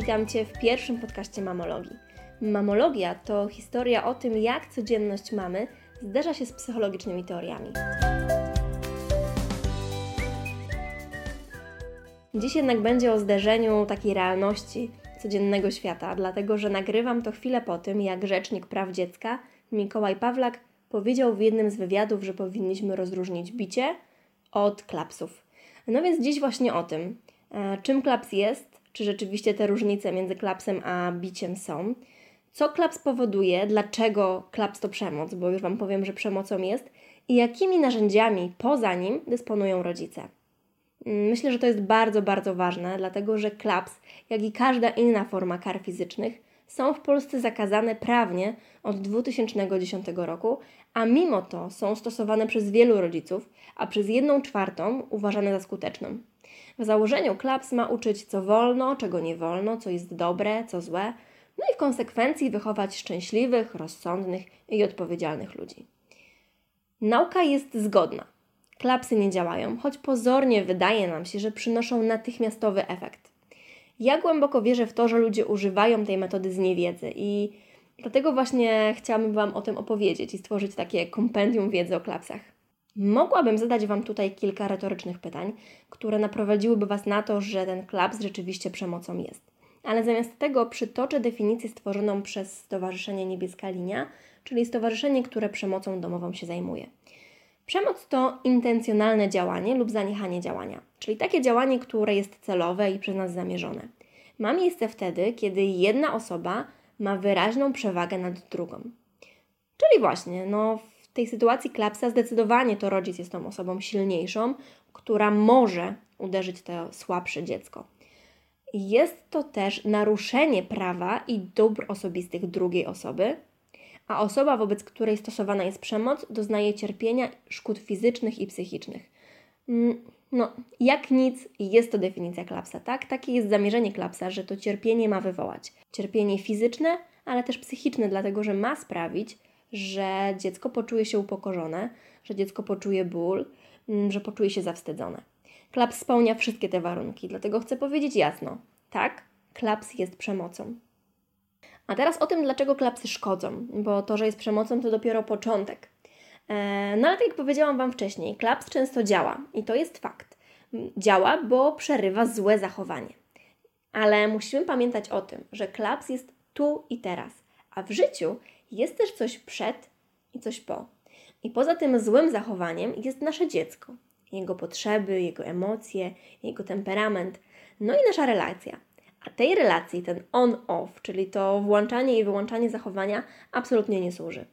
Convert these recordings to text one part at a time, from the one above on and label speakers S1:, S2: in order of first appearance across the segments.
S1: Witam Cię w pierwszym podcaście Mamologii. Mamologia to historia o tym, jak codzienność mamy zderza się z psychologicznymi teoriami. Dziś jednak będzie o zderzeniu takiej realności codziennego świata, dlatego że nagrywam to chwilę po tym, jak rzecznik praw dziecka Mikołaj Pawlak powiedział w jednym z wywiadów, że powinniśmy rozróżnić bicie od klapsów. No więc dziś właśnie o tym, e, czym klaps jest, czy rzeczywiście te różnice między klapsem a biciem są, co klaps powoduje, dlaczego klaps to przemoc, bo już Wam powiem, że przemocą jest, i jakimi narzędziami poza nim dysponują rodzice. Mm, myślę, że to jest bardzo, bardzo ważne, dlatego że klaps, jak i każda inna forma kar fizycznych, są w Polsce zakazane prawnie od 2010 roku, a mimo to są stosowane przez wielu rodziców, a przez jedną czwartą uważane za skuteczną. W założeniu klaps ma uczyć, co wolno, czego nie wolno, co jest dobre, co złe, no i w konsekwencji wychować szczęśliwych, rozsądnych i odpowiedzialnych ludzi. Nauka jest zgodna. Klapsy nie działają, choć pozornie wydaje nam się, że przynoszą natychmiastowy efekt. Ja głęboko wierzę w to, że ludzie używają tej metody z niewiedzy i dlatego właśnie chciałabym Wam o tym opowiedzieć i stworzyć takie kompendium wiedzy o klapsach. Mogłabym zadać Wam tutaj kilka retorycznych pytań, które naprowadziłyby Was na to, że ten klaps rzeczywiście przemocą jest. Ale zamiast tego przytoczę definicję stworzoną przez Stowarzyszenie Niebieska Linia, czyli stowarzyszenie, które przemocą domową się zajmuje. Przemoc to intencjonalne działanie lub zaniechanie działania, czyli takie działanie, które jest celowe i przez nas zamierzone. Ma miejsce wtedy, kiedy jedna osoba ma wyraźną przewagę nad drugą. Czyli właśnie, no, tej sytuacji klapsa zdecydowanie to rodzic jest tą osobą silniejszą, która może uderzyć to słabsze dziecko. Jest to też naruszenie prawa i dóbr osobistych drugiej osoby, a osoba, wobec której stosowana jest przemoc, doznaje cierpienia, szkód fizycznych i psychicznych. Mm, no, jak nic, jest to definicja klapsa, tak? Takie jest zamierzenie klapsa, że to cierpienie ma wywołać. Cierpienie fizyczne, ale też psychiczne, dlatego że ma sprawić, że dziecko poczuje się upokorzone, że dziecko poczuje ból, mm, że poczuje się zawstydzone. Klaps spełnia wszystkie te warunki, dlatego chcę powiedzieć jasno: tak, klaps jest przemocą. A teraz o tym, dlaczego klapsy szkodzą, bo to, że jest przemocą, to dopiero początek. E, no ale tak jak powiedziałam Wam wcześniej, klaps często działa i to jest fakt. Działa, bo przerywa złe zachowanie. Ale musimy pamiętać o tym, że klaps jest tu i teraz, a w życiu jest też coś przed i coś po. I poza tym złym zachowaniem jest nasze dziecko, jego potrzeby, jego emocje, jego temperament, no i nasza relacja. A tej relacji, ten on-off, czyli to włączanie i wyłączanie zachowania, absolutnie nie służy.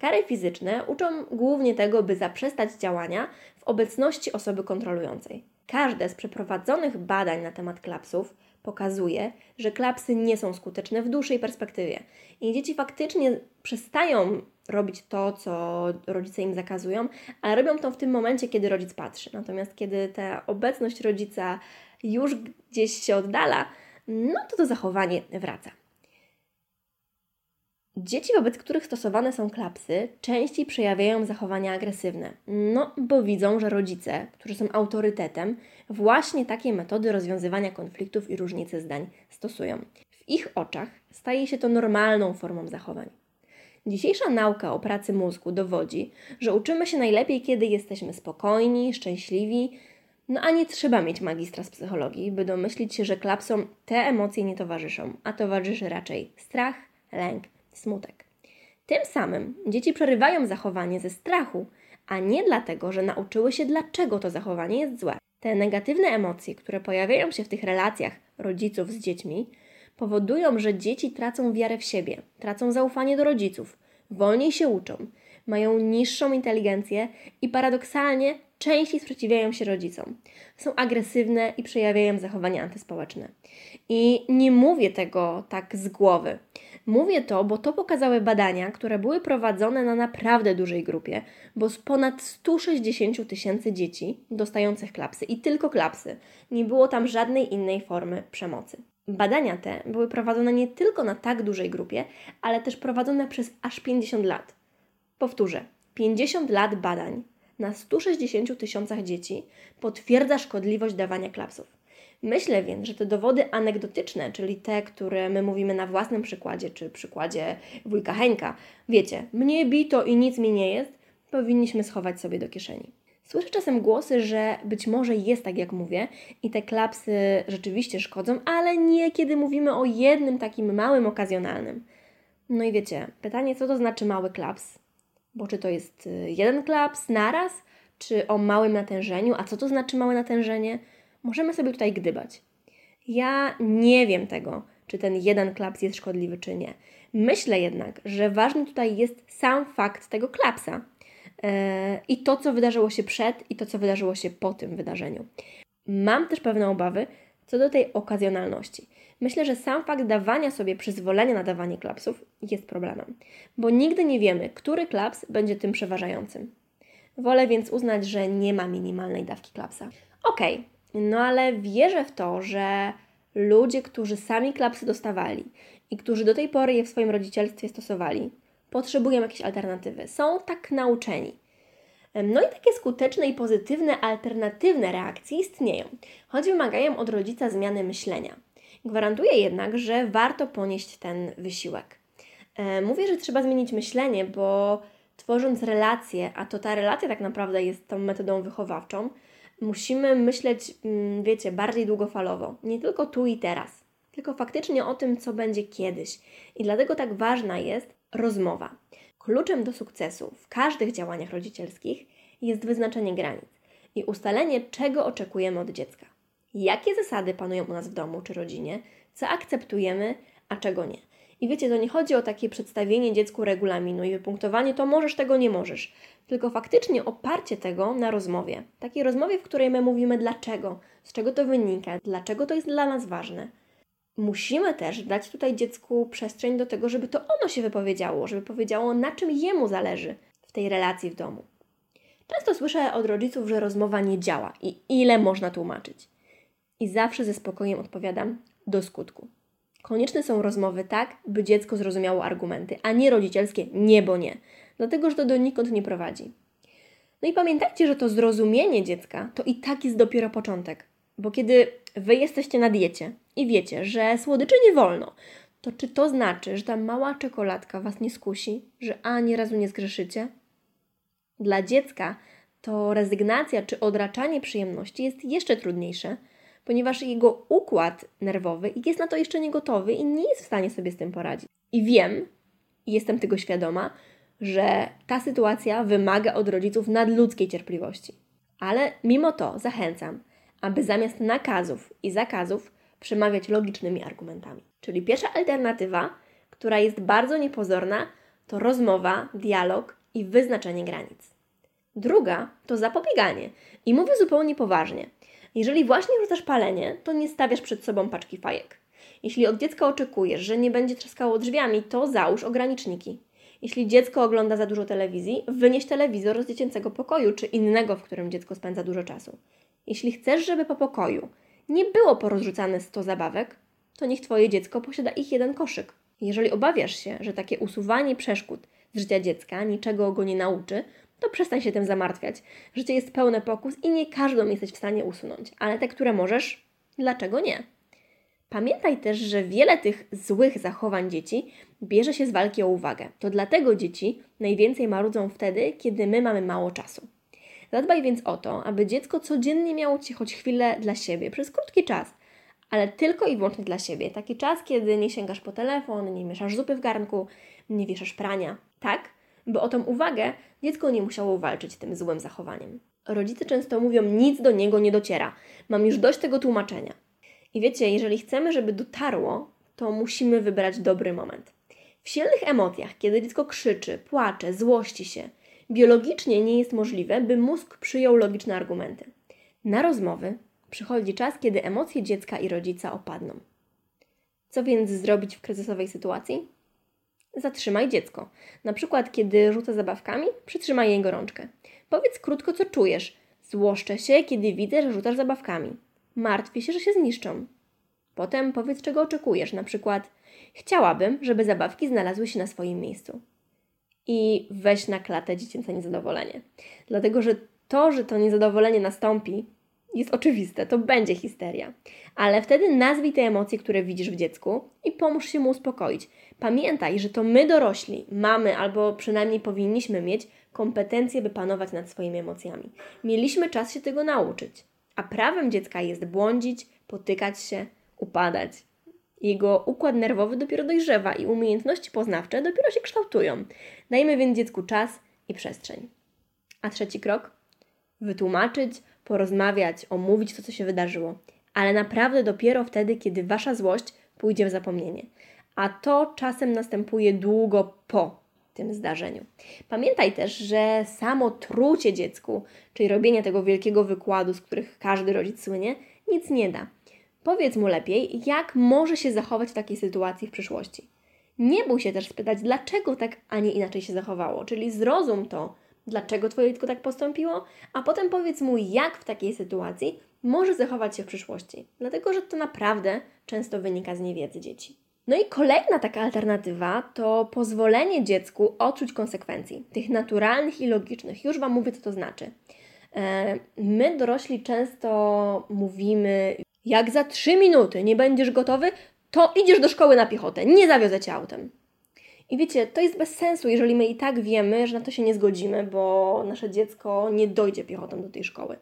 S1: Kary fizyczne uczą głównie tego, by zaprzestać działania w obecności osoby kontrolującej. Każde z przeprowadzonych badań na temat klapsów pokazuje, że klapsy nie są skuteczne w dłuższej perspektywie i dzieci faktycznie przestają robić to, co rodzice im zakazują, ale robią to w tym momencie, kiedy rodzic patrzy. Natomiast kiedy ta obecność rodzica już gdzieś się oddala, no to to zachowanie wraca. Dzieci, wobec których stosowane są klapsy, częściej przejawiają zachowania agresywne, no bo widzą, że rodzice, którzy są autorytetem, właśnie takie metody rozwiązywania konfliktów i różnicy zdań stosują. W ich oczach staje się to normalną formą zachowań. Dzisiejsza nauka o pracy mózgu dowodzi, że uczymy się najlepiej, kiedy jesteśmy spokojni, szczęśliwi, no a nie trzeba mieć magistra z psychologii, by domyślić się, że klapsom te emocje nie towarzyszą, a towarzyszy raczej strach, lęk, smutek. Tym samym dzieci przerywają zachowanie ze strachu, a nie dlatego, że nauczyły się, dlaczego to zachowanie jest złe. Te negatywne emocje, które pojawiają się w tych relacjach rodziców z dziećmi, powodują, że dzieci tracą wiarę w siebie, tracą zaufanie do rodziców, wolniej się uczą, mają niższą inteligencję i paradoksalnie częściej sprzeciwiają się rodzicom. Są agresywne i przejawiają zachowania antyspołeczne. I nie mówię tego tak z głowy. Mówię to, bo to pokazały badania, które były prowadzone na naprawdę dużej grupie, bo z ponad 160 tysięcy dzieci dostających klapsy i tylko klapsy. Nie było tam żadnej innej formy przemocy. Badania te były prowadzone nie tylko na tak dużej grupie, ale też prowadzone przez aż 50 lat. Powtórzę, 50 lat badań na 160 tysiącach dzieci potwierdza szkodliwość dawania klapsów. Myślę więc, że te dowody anegdotyczne, czyli te, które my mówimy na własnym przykładzie, czy przykładzie wujka Henka, wiecie, mnie bito i nic mi nie jest, powinniśmy schować sobie do kieszeni. Słyszę czasem głosy, że być może jest tak, jak mówię, i te klapsy rzeczywiście szkodzą, ale nie kiedy mówimy o jednym takim małym, okazjonalnym. No i wiecie, pytanie, co to znaczy mały klaps? Bo czy to jest y, jeden klaps naraz, czy o małym natężeniu? A co to znaczy małe natężenie? Możemy sobie tutaj gdybać. Ja nie wiem tego, czy ten jeden klaps jest szkodliwy, czy nie. Myślę jednak, że ważny tutaj jest sam fakt tego klapsa yy, i to, co wydarzyło się przed, i to, co wydarzyło się po tym wydarzeniu. Mam też pewne obawy co do tej okazjonalności. Myślę, że sam fakt dawania sobie przyzwolenia na dawanie klapsów jest problemem, bo nigdy nie wiemy, który klaps będzie tym przeważającym. Wolę więc uznać, że nie ma minimalnej dawki klapsa. Okej, okay, no ale wierzę w to, że ludzie, którzy sami klapsy dostawali i którzy do tej pory je w swoim rodzicielstwie stosowali, potrzebują jakiejś alternatywy. Są tak nauczeni. No i takie skuteczne i pozytywne, alternatywne reakcje istnieją, choć wymagają od rodzica zmiany myślenia. Gwarantuję jednak, że warto ponieść ten wysiłek. Mówię, że trzeba zmienić myślenie, bo tworząc relacje, a to ta relacja tak naprawdę jest tą metodą wychowawczą, musimy myśleć, mm, wiecie, bardziej długofalowo, nie tylko tu i teraz, tylko faktycznie o tym, co będzie kiedyś. I dlatego tak ważna jest rozmowa. Kluczem do sukcesu w każdych działaniach rodzicielskich jest wyznaczenie granic i ustalenie, czego oczekujemy od dziecka. Jakie zasady panują u nas w domu czy rodzinie, co akceptujemy, a czego nie. I wiecie, to nie chodzi o takie przedstawienie dziecku regulaminu i wypunktowanie, to możesz, tego nie możesz, tylko faktycznie oparcie tego na rozmowie. Takiej rozmowie, w której my mówimy dlaczego, z czego to wynika, dlaczego to jest dla nas ważne. Musimy też dać tutaj dziecku przestrzeń do tego, żeby to ono się wypowiedziało, żeby powiedziało, na czym jemu zależy w tej relacji w domu. Często słyszę od rodziców, że rozmowa nie działa i ile można tłumaczyć. I zawsze ze spokojem odpowiadam do skutku. Konieczne są rozmowy tak, by dziecko zrozumiało argumenty, a nie rodzicielskie nie, bo nie, dlatego że to donikąd nie prowadzi. No i pamiętajcie, że to zrozumienie dziecka to i tak jest dopiero początek, bo kiedy wy jesteście na diecie i wiecie, że słodyczy nie wolno, to czy to znaczy, że ta mała czekoladka was nie skusi, że ani razu nie zgrzeszycie? Dla dziecka to rezygnacja czy odraczanie przyjemności jest jeszcze trudniejsze, ponieważ jego układ nerwowy jest na to jeszcze nie gotowy i nie jest w stanie sobie z tym poradzić. I wiem, i jestem tego świadoma, że ta sytuacja wymaga od rodziców nadludzkiej cierpliwości. Ale mimo to zachęcam, aby zamiast nakazów i zakazów przemawiać logicznymi argumentami. Czyli pierwsza alternatywa, która jest bardzo niepozorna, to rozmowa, dialog i wyznaczenie granic. Druga to zapobieganie. I mówię zupełnie poważnie. Jeżeli właśnie rzucasz palenie, to nie stawiasz przed sobą paczki fajek. Jeśli od dziecka oczekujesz, że nie będzie trzaskało drzwiami, to załóż ograniczniki. Jeśli dziecko ogląda za dużo telewizji, wynieś telewizor z dziecięcego pokoju czy innego, w którym dziecko spędza dużo czasu. Jeśli chcesz, żeby po pokoju nie było porozrzucane 100 zabawek, to niech Twoje dziecko posiada ich jeden koszyk. Jeżeli obawiasz się, że takie usuwanie przeszkód z życia dziecka niczego go nie nauczy, to przestań się tym zamartwiać. Życie jest pełne pokus i nie każdą jesteś w stanie usunąć, ale te, które możesz, dlaczego nie? Pamiętaj też, że wiele tych złych zachowań dzieci bierze się z walki o uwagę. To dlatego dzieci najwięcej marudzą wtedy, kiedy my mamy mało czasu. Zadbaj więc o to, aby dziecko codziennie miało Ci choć chwilę dla siebie, przez krótki czas, ale tylko i wyłącznie dla siebie. Taki czas, kiedy nie sięgasz po telefon, nie mieszasz zupy w garnku, nie wieszasz prania. Tak, by o tą uwagę dziecko nie musiało walczyć tym złym zachowaniem. Rodzice często mówią, nic do niego nie dociera. Mam już dość tego tłumaczenia. I wiecie, jeżeli chcemy, żeby dotarło, to musimy wybrać dobry moment. W silnych emocjach, kiedy dziecko krzyczy, płacze, złości się, biologicznie nie jest możliwe, by mózg przyjął logiczne argumenty. Na rozmowy przychodzi czas, kiedy emocje dziecka i rodzica opadną. Co więc zrobić w kryzysowej sytuacji? Zatrzymaj dziecko. Na przykład, kiedy rzuca zabawkami, przytrzymaj jej gorączkę. Powiedz krótko, co czujesz. Złoszczę się, kiedy widzę, że rzucasz zabawkami. Martwię się, że się zniszczą. Potem powiedz, czego oczekujesz. Na przykład, chciałabym, żeby zabawki znalazły się na swoim miejscu. I weź na klatę dziecięce niezadowolenie. Dlatego, że to, że to niezadowolenie nastąpi, jest oczywiste, to będzie histeria. Ale wtedy nazwij te emocje, które widzisz w dziecku i pomóż się mu uspokoić. Pamiętaj, że to my dorośli mamy, albo przynajmniej powinniśmy mieć kompetencje, by panować nad swoimi emocjami. Mieliśmy czas się tego nauczyć. A prawem dziecka jest błądzić, potykać się, upadać. Jego układ nerwowy dopiero dojrzewa i umiejętności poznawcze dopiero się kształtują. Dajmy więc dziecku czas i przestrzeń. A trzeci krok? Wytłumaczyć, porozmawiać, omówić to, co się wydarzyło. Ale naprawdę dopiero wtedy, kiedy wasza złość pójdzie w zapomnienie. A to czasem następuje długo po tym zdarzeniu. Pamiętaj też, że samo trucie dziecku, czyli robienie tego wielkiego wykładu, z których każdy rodzic słynie, nic nie da. Powiedz mu lepiej, jak może się zachować w takiej sytuacji w przyszłości. Nie bój się też spytać, dlaczego tak, a nie inaczej się zachowało, czyli zrozum to, dlaczego Twoje dziecko tak postąpiło, a potem powiedz mu, jak w takiej sytuacji może zachować się w przyszłości, dlatego że to naprawdę często wynika z niewiedzy dzieci. No i kolejna taka alternatywa to pozwolenie dziecku odczuć konsekwencji, tych naturalnych i logicznych. Już Wam mówię, co to znaczy. E, my, dorośli, często mówimy, jak za trzy minuty nie będziesz gotowy, to idziesz do szkoły na piechotę, nie zawiozę cię autem. I wiecie, to jest bez sensu, jeżeli my i tak wiemy, że na to się nie zgodzimy, bo nasze dziecko nie dojdzie piechotą do tej szkoły.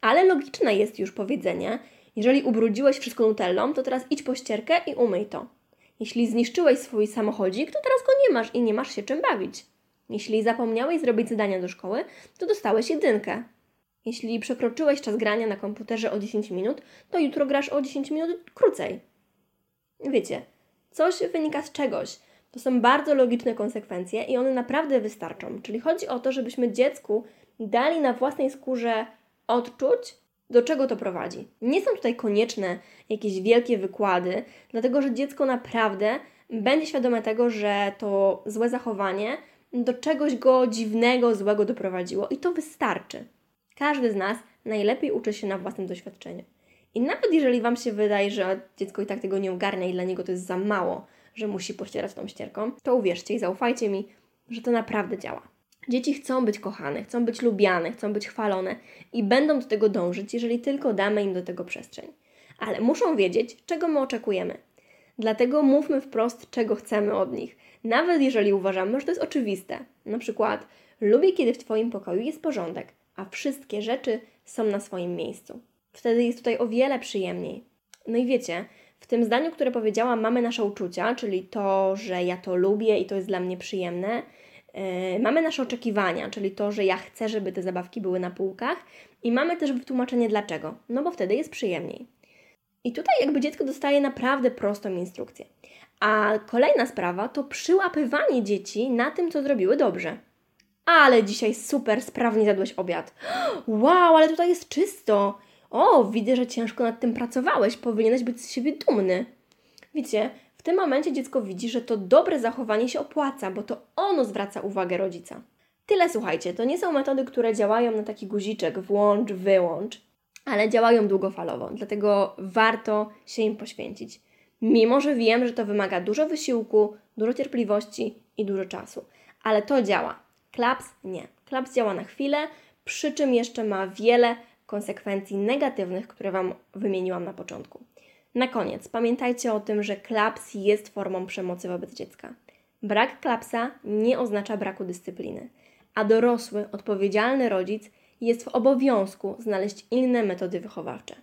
S1: Ale logiczne jest już powiedzenie, jeżeli ubrudziłeś wszystko nutellą, to teraz idź po ścierkę i umyj to. Jeśli zniszczyłeś swój samochodzik, to teraz go nie masz i nie masz się czym bawić. Jeśli zapomniałeś zrobić zadania do szkoły, to dostałeś jedynkę. Jeśli przekroczyłeś czas grania na komputerze o 10 minut, to jutro grasz o 10 minut krócej. Wiecie, coś wynika z czegoś. To są bardzo logiczne konsekwencje i one naprawdę wystarczą. Czyli chodzi o to, żebyśmy dziecku dali na własnej skórze odczuć, do czego to prowadzi. Nie są tutaj konieczne jakieś wielkie wykłady, dlatego że dziecko naprawdę będzie świadome tego, że to złe zachowanie do czegoś go dziwnego, złego doprowadziło i to wystarczy. Każdy z nas najlepiej uczy się na własnym doświadczeniu. I nawet jeżeli Wam się wydaje, że dziecko i tak tego nie ogarnia i dla niego to jest za mało, że musi pościerać tą ścierką, to uwierzcie i zaufajcie mi, że to naprawdę działa. Dzieci chcą być kochane, chcą być lubiane, chcą być chwalone i będą do tego dążyć, jeżeli tylko damy im do tego przestrzeń. Ale muszą wiedzieć, czego my oczekujemy. Dlatego mówmy wprost, czego chcemy od nich, nawet jeżeli uważamy, że to jest oczywiste. Na przykład, lubię, kiedy w Twoim pokoju jest porządek, a wszystkie rzeczy są na swoim miejscu. Wtedy jest tutaj o wiele przyjemniej. No i wiecie, w tym zdaniu, które powiedziałam, mamy nasze uczucia, czyli to, że ja to lubię i to jest dla mnie przyjemne. Yy, mamy nasze oczekiwania, czyli to, że ja chcę, żeby te zabawki były na półkach, i mamy też wytłumaczenie dlaczego. No bo wtedy jest przyjemniej. I tutaj jakby dziecko dostaje naprawdę prostą instrukcję. A kolejna sprawa to przyłapywanie dzieci na tym, co zrobiły dobrze. Ale dzisiaj super sprawnie zjadłeś obiad. Wow, ale tutaj jest czysto. O, widzę, że ciężko nad tym pracowałeś. Powinieneś być z siebie dumny. Wiecie, w tym momencie dziecko widzi, że to dobre zachowanie się opłaca, bo to ono zwraca uwagę rodzica. Tyle słuchajcie, to nie są metody, które działają na taki guziczek włącz, wyłącz, ale działają długofalowo, dlatego warto się im poświęcić. Mimo, że wiem, że to wymaga dużo wysiłku, dużo cierpliwości i dużo czasu, ale to działa. Klaps nie. Klaps działa na chwilę, przy czym jeszcze ma wiele konsekwencji negatywnych, które Wam wymieniłam na początku. Na koniec, pamiętajcie o tym, że klaps jest formą przemocy wobec dziecka. Brak klapsa nie oznacza braku dyscypliny, a dorosły, odpowiedzialny rodzic jest w obowiązku znaleźć inne metody wychowawcze.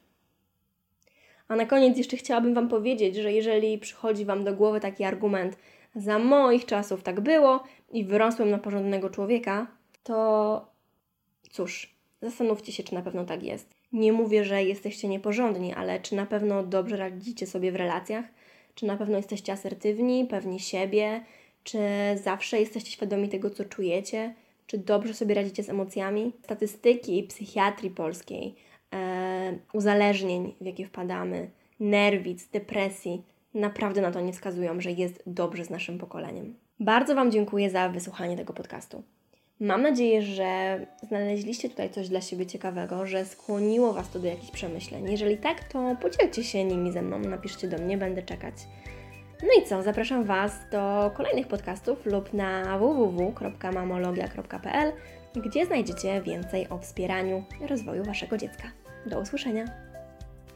S1: A na koniec jeszcze chciałabym Wam powiedzieć, że jeżeli przychodzi Wam do głowy taki argument, za moich czasów tak było i wyrosłem na porządnego człowieka, to cóż, zastanówcie się, czy na pewno tak jest. Nie mówię, że jesteście nieporządni, ale czy na pewno dobrze radzicie sobie w relacjach? Czy na pewno jesteście asertywni, pewni siebie? Czy zawsze jesteście świadomi tego, co czujecie? Czy dobrze sobie radzicie z emocjami? Statystyki psychiatrii polskiej, e, uzależnień, w jakie wpadamy, nerwic, depresji, naprawdę na to nie wskazują, że jest dobrze z naszym pokoleniem. Bardzo Wam dziękuję za wysłuchanie tego podcastu. Mam nadzieję, że znaleźliście tutaj coś dla siebie ciekawego, że skłoniło Was to do jakichś przemyśleń. Jeżeli tak, to podzielcie się nimi ze mną, napiszcie do mnie, będę czekać. No i co, zapraszam Was do kolejnych podcastów lub na www.mamologia.pl, gdzie znajdziecie więcej o wspieraniu rozwoju Waszego dziecka. Do usłyszenia.